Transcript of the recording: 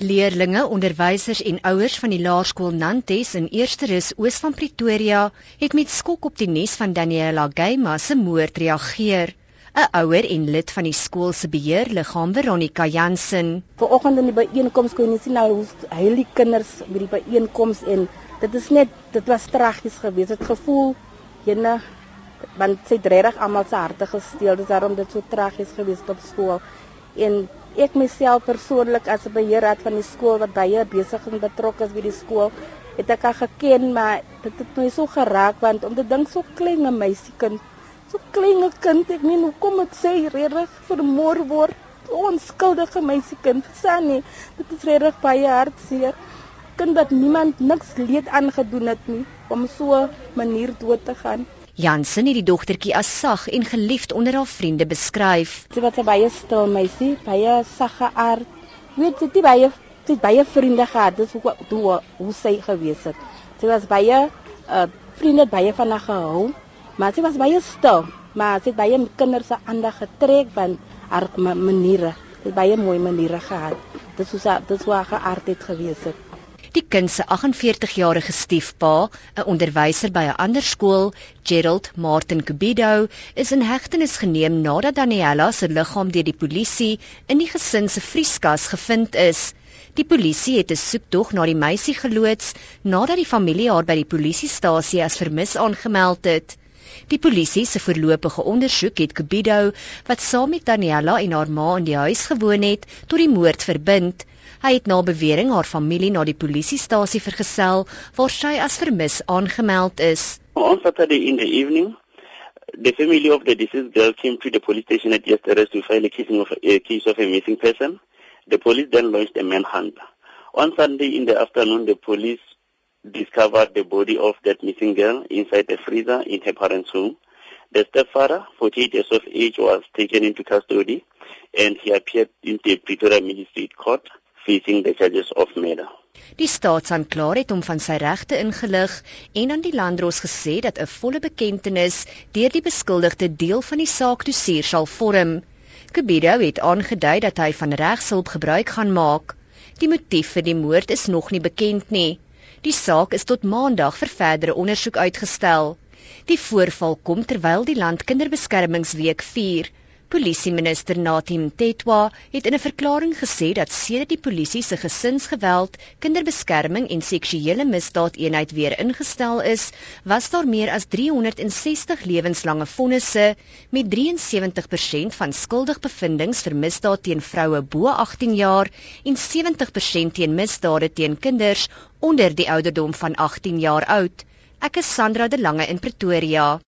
Leerlinge, onderwysers en ouers van die laerskool Nantes in Eersterus Oos van Pretoria het met skok op die nes van Daniela Geyma se moord reageer. 'n Ouer en lid van die skool se beheerliggaam Veronica Jansen. Vanoggend in die byeenkoms kon jy sien nou hoe heilige kinders by die byeenkoms en dit is net dit was tragies geweest. Dit gevoel jene want sy het regtig almal se harte gesteel. Dit is daarom dit so tragies geweest op skool. En ek myself persoonlik as 'n beheerraad van die skool wat baie besig en betrokke is by die skool, het ek haar geken, maar dit het my so geraak want om te dink so klein 'n meisiekind, so klein 'n kind, ek meen hoekom het sy regtig vermoor word? Onskuldige meisiekind, Sunny, dit is regtig baie hartseer. Kind wat niemand niks leed aangedoen het nie om so 'n manier dood te gaan. Jansen het die dogtertjie as sag en geliefd onder haar vriende beskryf. Sy was baie stil meisie, baie sagge aard. Weet jy, sy baie sy baie vriende gehad, dis hoe hoe, hoe sy gewees het. Sy was baie uh vriende baie van haar gehou, maar sy was baie stil, maar sy het baie kinders se aandag getrek van haar maniere. Sy het baie mooi maniere gehad. Dis hoe sy dis hoe haar geaardheid gewees het. Die kind se 48-jarige stiefpa, 'n onderwyser by 'n ander skool, Gerald Martin Kubido, is in hegtenis geneem nadat Daniella se liggaam deur die polisie in die gesin se vrieskas gevind is. Die polisie het 'n soektog na die meisie geloods nadat die familie haar by die polisiestasie as vermis aangemeld het. Die polisie se voorlopige ondersoek het Kubido, wat saam met Daniella en haar ma in die huis gewoon het, tot die moord verbind. Hy het na bewering haar familie na die polisiestasie vergesel waar sy as vermis aangemeld is. On Saturday in the evening, the family of the deceased girl came to the police station at yesterday to file a case of a case of a missing person. The police then launched a manhunt. On Sunday in the afternoon, the police discovered the body of that missing girl inside a freezer in her parents' home. The stepfather, 48 years of age, was taken into custody and he appeared in the Pretoria Magistrate Court facing the charges of murder. Die staatsanklaer het hom van sy regte ingelig en aan die landdros gesê dat 'n volle bekentenis deur die beskuldigde deel van die saak toesier sal vorm. Kubido het aangedui dat hy van regshulp gebruik gaan maak. Die motief vir die moord is nog nie bekend nie. Die saak is tot maandag vir verdere ondersoek uitgestel. Die voorval kom terwyl die land kinderbeskermingsweek vier. Polisieminister Natim Tetwa het in 'n verklaring gesê dat sedert die polisie se gesinsgeweld, kinderbeskerming en seksuele misdaadeenheid weer ingestel is, was daar meer as 360 lewenslange vonnisse met 73% van skuldig bevindings vir misdaad teen vroue bo 18 jaar en 70% teen misdade teen kinders onder die ouderdom van 18 jaar oud. Ek is Sandra de Lange in Pretoria.